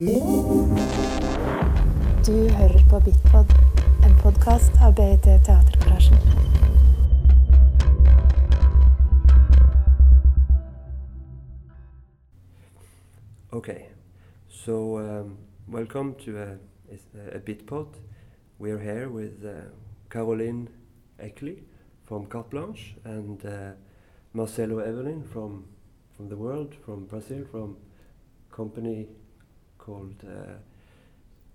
Du hører på Bitpod, en podkast av BIT Teatergarasjen. Okay, so um, welcome to a, a, a Bitpod. We're here with uh, Caroline Eckly from Carte Blanche and uh, Marcelo Evelin from from the world, from Brazil, from company called uh,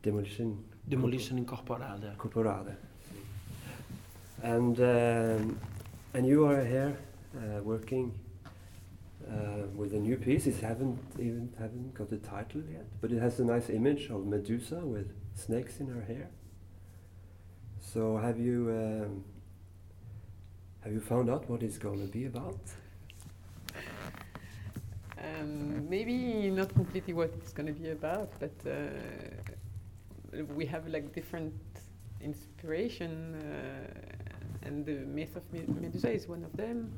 Demolition Demolition Incorporada. Corporada. And um, and you are here uh, working uh, with a new piece. It haven't even haven't got a title yet, but it has a nice image of Medusa with snakes in her hair. So have you um, have you found out what it's going to be about? Um, maybe not completely what it's going to be about, but uh, we have like different inspiration, uh, and the myth of Medusa is one of them.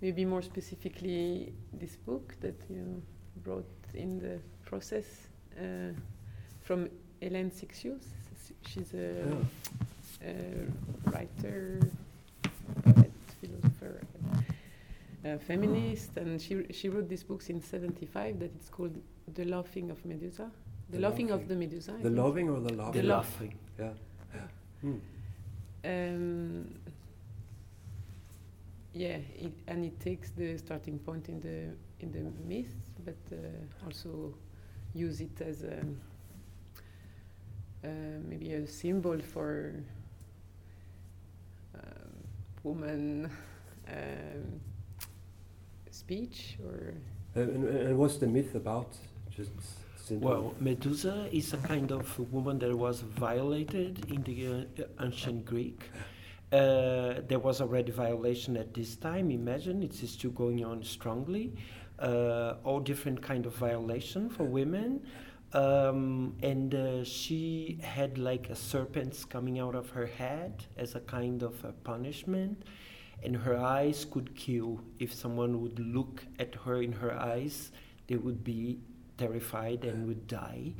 Maybe more specifically, this book that you wrote in the process uh, from Hélène Cixous. She's a, a writer, uh, feminist, and she she wrote these books in '75 that it's called "The Laughing of Medusa," "The, The Laughing of the Medusa." I The think. loving or the laughing? The laughing. Yeah. Hmm. Um, yeah, it, and it takes the starting point in the in the myth, but uh, also use it as a uh, maybe a symbol for um, woman um, speech or and, and what's the myth about? Just simple. Well, Medusa is a kind of woman that was violated in the uh, ancient Greek. Uh, there was already violation at this time. Imagine it's still going on strongly. Uh, all different kind of violation for women. Um, and uh, she had like a serpents coming out of her head as a kind of a punishment and her eyes could kill. If someone would look at her in her eyes they would be terrified and would die.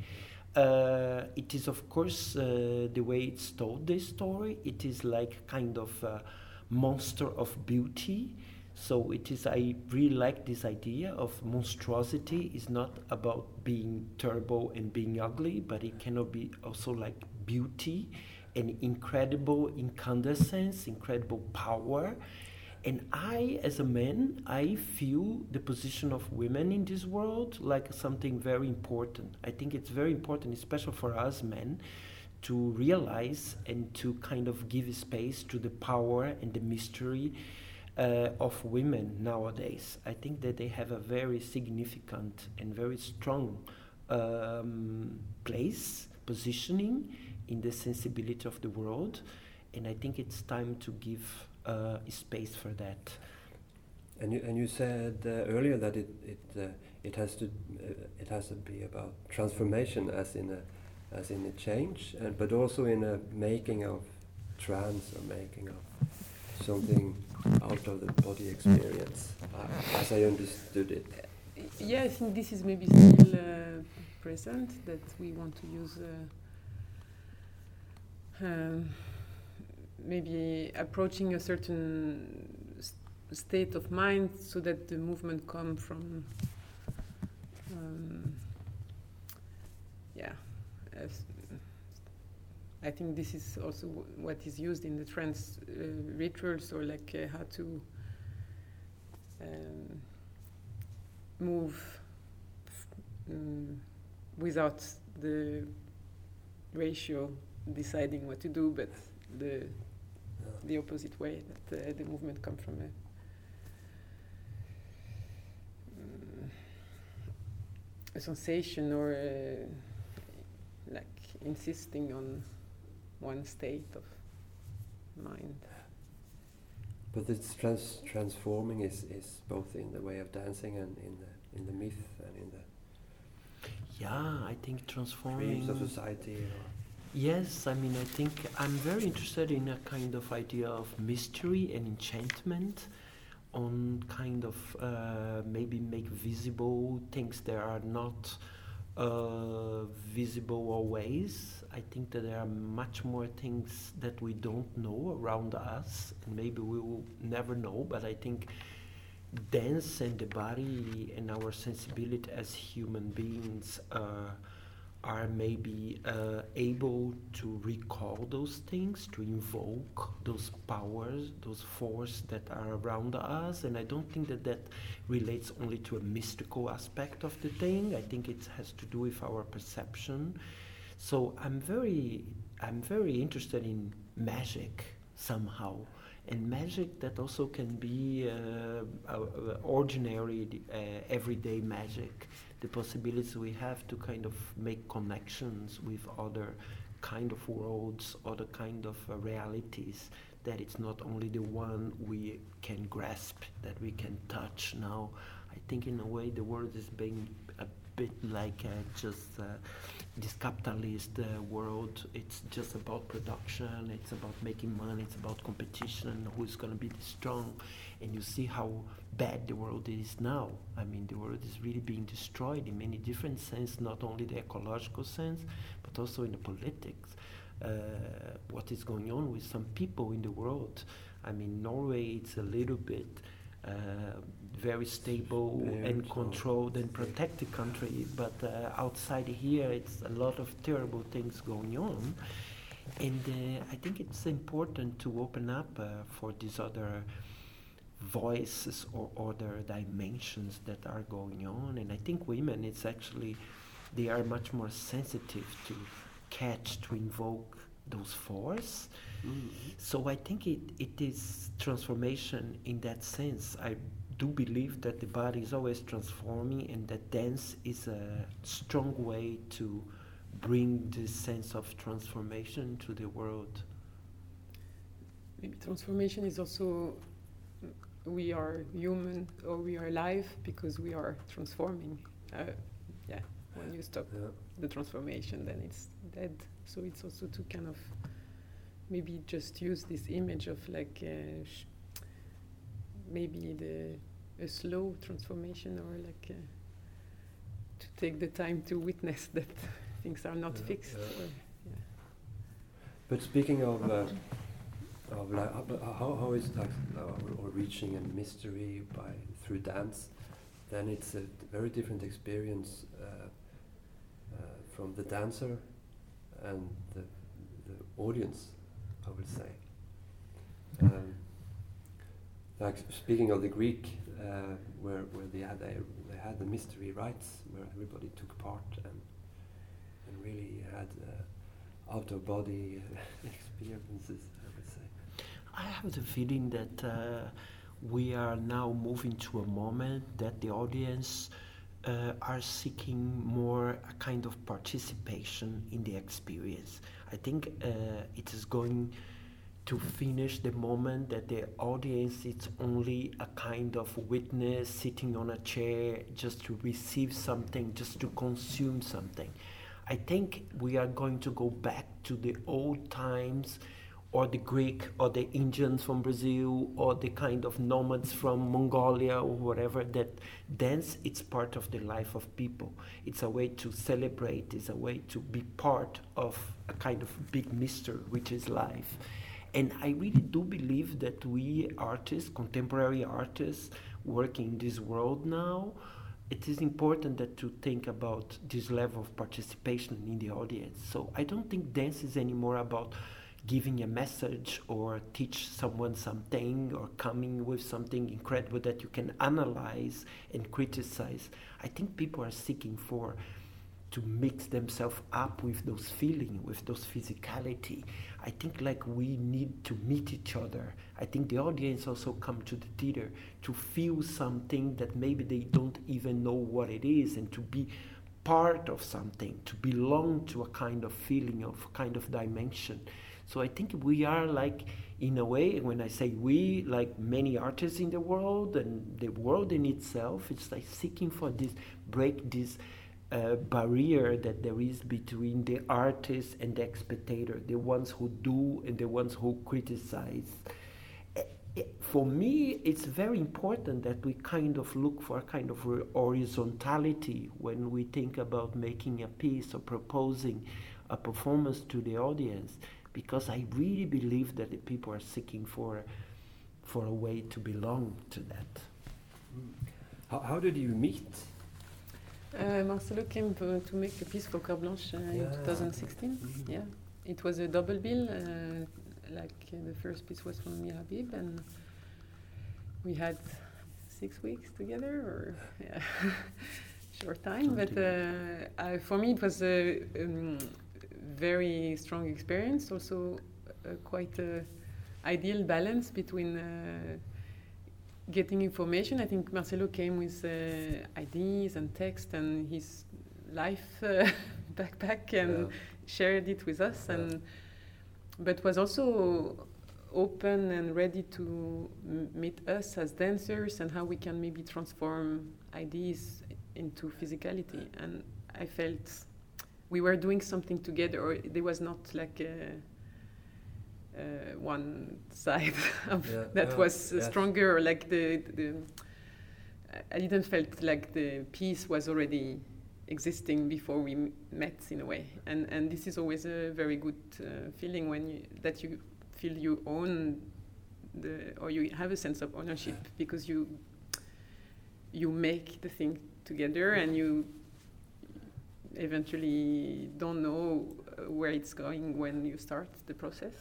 Uh, it is of course uh, the way it's told this story. It is like kind of a monster of beauty. So it is i really like this idea of monstrosity is not about being terrible and being ugly but it cannot be also like beauty and incredible incandescence, incredible power. And I, as a man, I feel the position of women in this world like something very important. I think it's very important, especially for us men, to realize and to kind of give space to the power and the mystery uh, of women nowadays. I think that they have a very significant and very strong um, place, positioning in the sensibility of the world, and I think it's time to give uh, space for that. And you, and you said uh, earlier that it it uh, it has to uh, it has to be about transformation as in a as in a change, and but also in a making of trance or making of something out of the body experience, uh, as I understood it. yeah, I think this is maybe still uh, present that we want to use. Uh, um, maybe approaching a certain s- state of mind so that the movement come from um, yeah I think this is also wh- what is used in the trance uh, rituals or like uh, how to um, move mm, without the ratio deciding what to do but the the opposite way that uh, the movement come from a mm, a sensation or uh, like insisting on one state of mind But it's trans transforming is, is both in the way of dancing and in the in the myth and in the Yeah, I think transforming. dreams of society. Or Yes, I mean, I think I'm very interested in a kind of idea of mystery and enchantment on kind of uh, maybe make visible things that are not uh, visible always. I think that there are much more things that we don't know around us, and maybe we will never know. But I think dance and the body and our sensibility as human beings uh, are maybe uh, able to recall those things, to invoke those powers, those forces that are around us. And I don't think that that relates only to a mystical aspect of the thing. I think it has to do with our perception. So I'm very, I'm very interested in magic somehow and magic that also can be uh, ordinary, uh, everyday magic. The possibilities we have to kind of make connections with other kind of worlds, other kind of uh, realities. That it's not only the one we can grasp, that we can touch. Now, I think in a way the world is being bit like uh, just uh, this capitalist uh, world. It's just about production. It's about making money. It's about competition. Who's going to be the strong? And you see how bad the world is now. I mean, the world is really being destroyed in many different sense, not only the ecological sense, but also in the politics. Uh, what is going on with some people in the world? I mean, Norway. It's a little bit. Uh, very stable very and controlled and protected country, but uh, outside here, it's a lot of terrible things going on. And uh, I think it's important to open up uh, for these other voices or other dimensions that are going on. And I think women, it's actually, they are much more sensitive to catch, to invoke those forces. So I think it, it is transformation in that sense. I do believe that the body is always transforming and that dance is a strong way to bring this sense of transformation to the world. Maybe transformation is also we are human or we are alive because we are transforming. Uh, yeah, when you stop yeah. the transformation, then it's dead. So it's also to kind of maybe just use this image of like uh, maybe the a slow transformation or like uh, to take the time to witness that things are not yeah, fixed. Yeah. Or, yeah. But speaking of, uh, of like, how, how is like uh, or reaching a mystery by through dance, then it's a very different experience uh, uh, from the dancer and the, the audience, I would say. Um, like speaking of the Greek, uh, where where they had they, they had the mystery rites, where everybody took part and and really had uh, out of body experiences. I would say. I have the feeling that uh, we are now moving to a moment that the audience. Uh, are seeking more a kind of participation in the experience. I think uh, it is going to finish the moment that the audience is only a kind of witness sitting on a chair just to receive something, just to consume something. I think we are going to go back to the old times or the Greek or the Indians from Brazil or the kind of nomads from Mongolia or whatever that dance it's part of the life of people. It's a way to celebrate, it's a way to be part of a kind of big mystery which is life. And I really do believe that we artists, contemporary artists, working in this world now, it is important that to think about this level of participation in the audience. So I don't think dance is anymore about giving a message or teach someone something or coming with something incredible that you can analyze and criticize. I think people are seeking for to mix themselves up with those feelings, with those physicality. I think like we need to meet each other. I think the audience also come to the theater to feel something that maybe they don't even know what it is and to be part of something, to belong to a kind of feeling of kind of dimension. So I think we are like in a way when I say we like many artists in the world and the world in itself, it's like seeking for this break this uh, barrier that there is between the artist and the spectator, the ones who do and the ones who criticize. for me, it's very important that we kind of look for a kind of horizontality when we think about making a piece or proposing a performance to the audience, because I really believe that the people are seeking for, for a way to belong to that. Mm. How, how did you meet? Uh, Marcelo came to, to make a piece for Carte Blanche uh, Yeah. in 2016. Mhm. Yeah, it was a double bill. Uh, like uh, the first piece was from Mia Habib, and we had six weeks together, or yeah, short time. But uh, I, for me, it was a um, very strong experience. Also, uh, quite a ideal balance between. Uh, getting information. I think Marcelo came with uh, ideas and text and his life uh, backpack and Yeah. shared it with us, Yeah. and but was also open and ready to m- meet us as dancers and how we can maybe transform ideas into physicality. And I felt we were doing something together, or there was not like a, uh, one side of Yeah, that was uh, yes. stronger, or like the, the I- didn't felt like the peace was already existing before we m- met in a way, and and this is always a very good uh, feeling when you that you feel you own the or you have a sense of ownership because you you make the thing together and you eventually don't know uh, where it's going when you start the process.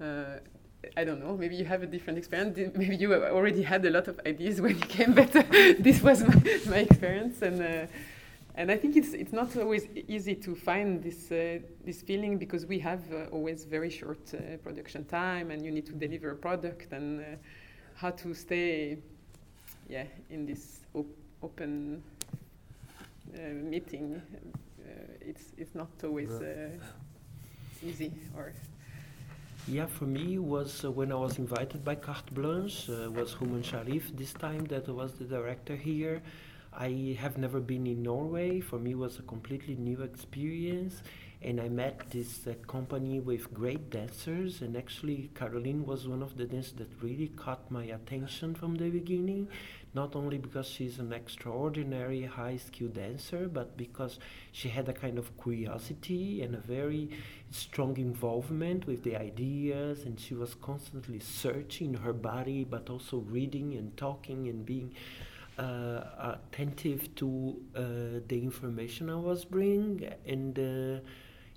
Uh, I don't know. Maybe you have a different experience. Maybe you already had a lot of ideas when you came, but uh, this was my, my experience, and uh, and I think it's it's not always easy to find this uh, this feeling because we have uh, always very short production time, and you need to deliver a product, and how to stay, yeah, in this op- open meeting. Uh, it's it's not always uh, easy or Yeah, for me was uh, when I was invited by Carte Blanche, uh, was Hooman Sharifi this time that was the director here. I have never been in Norway. For me, was a completely new experience, and I met this uh, company with great dancers. And actually, Caroline was one of the dancers that really caught my attention from the beginning. Not only because she's an extraordinary high skill dancer, but because she had a kind of curiosity and a very strong involvement with the ideas, and she was constantly searching her body, but also reading and talking and being uh, attentive to uh, the information I was bringing. And uh,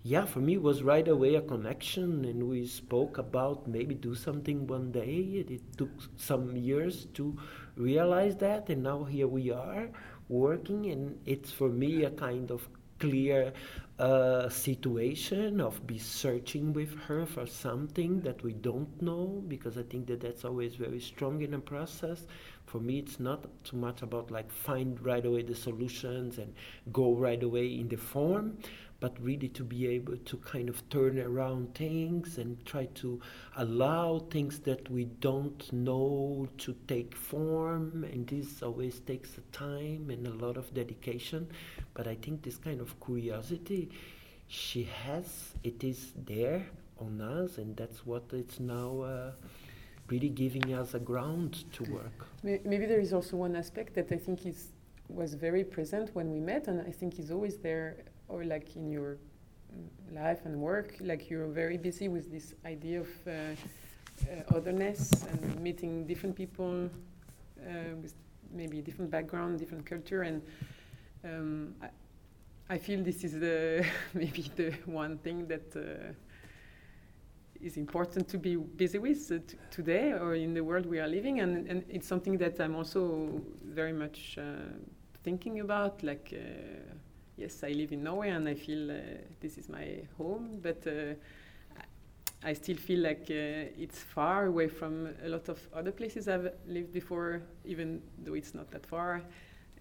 yeah, for me, it was right away a connection, and we spoke about maybe do something one day. It, it took some years to realize that, and now here we are working, and it's for me a kind of clear uh, situation of be searching with her for something that we don't know because I think that that's always very strong in a process. For me, it's not too much about like find right away the solutions and go right away in the form, but really to be able to kind of turn around things and try to allow things that we don't know to take form. And this always takes time and a lot of dedication. But I think this kind of curiosity she has, it is there on us, and that's what it's now. Uh, really giving us a ground to work. Maybe there is also one aspect that I think is was very present when we met, and I think is always there, or like in your life and work, like you're very busy with this idea of uh, uh, otherness and meeting different people uh, with maybe different background, different culture, and um, I, I feel this is the maybe the one thing that. Uh, is important to be busy with uh, today or in the world we are living and, and it's something that i'm also very much uh, thinking about like uh, yes i live in norway and i feel uh, this is my home but uh, I- still feel like uh, it's far away from a lot of other places i've lived before even though it's not that far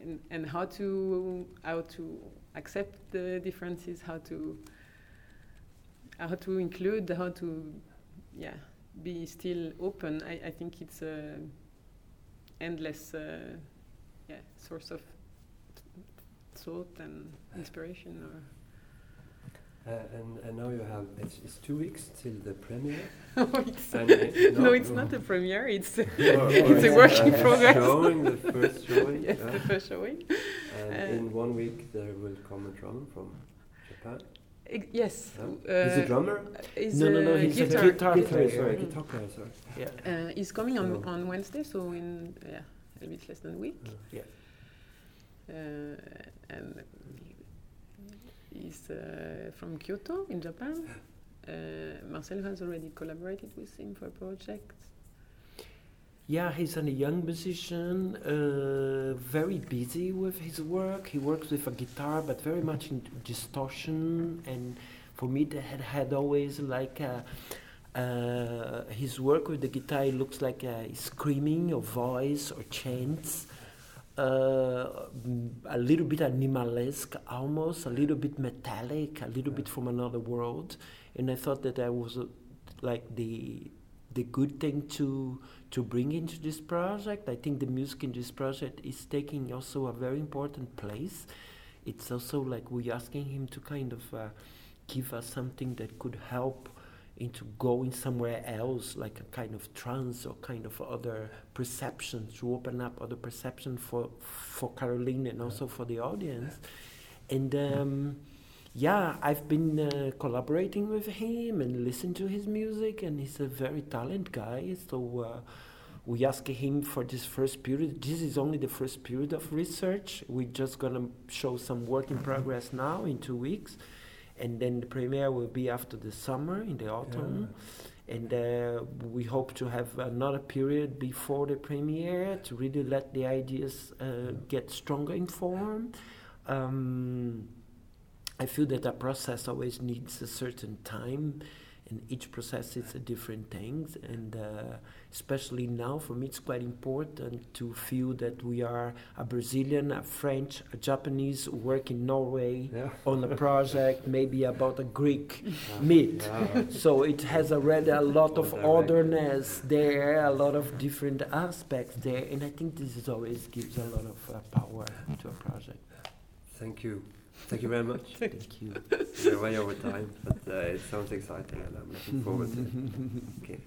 and, and how to how to accept the differences how to how to include, how to, yeah, be still open. I, I think it's a endless, uh, yeah, source of thought and inspiration. Or Uh, and, and now you have it's, it's two weeks till the premiere. Oh, it's- And it- no, it's not a premiere. It's Or- it's a work in uh, progress. Showing the first showing. yes, yeah. the first showing. And Uh, in one week there will come a drummer from Japan. Yes. Yeah. he's a uh, drummer. He's No, no, no, a he's a guitar. guitar Guitar, player. sorry, guitar player. Sorry. Yeah. Uh, he's coming on, So- on Wednesday, so in yeah, a bit less than a week. Yeah. Uh, and he's uh, from Kyoto in Japan. Uh, Marcel has already collaborated with him for a project. Yeah, he's a young musician, uh, very busy with his work. He works with a guitar, but very much in distortion. And for me, that had, had always like a, uh, his work with the guitar it looks like a screaming or voice or chants. Uh, a little bit animalesque, almost a little bit metallic, a little bit from another world, and I thought that that was uh, like the the good thing to to bring into this project. I think the music in this project is taking also a very important place. It's also like we're asking him to kind of uh, give us something that could help into going somewhere else, like a kind of trance or kind of other perception, to open up other perception for for Caroline and also for the audience. And um, yeah, I've been uh, collaborating with him and listening to his music, and he's a very talented guy. So uh, we asked him for this first period. This is only the first period of research. We're just gonna show some work in progress now in two weeks, and then the premiere will be after the summer in the autumn. And uh, we hope to have another period before the premiere to really let the ideas uh, get stronger in form. Um, I feel that a process always needs a certain time, and each process is a different thing And uh, especially now, for me, it's quite important to feel that we are a Brazilian, a French, a Japanese who work in Norway Yeah. on a project, maybe about a Greek Yeah. myth. Yeah. So it has already a lot of otherness there, a lot of different aspects there, and I think this is always gives a lot of uh, power to a project. Thank you. Thank you very much. Thank you. We're way over time, but uh, it sounds exciting and I'm looking forward to it. Okay.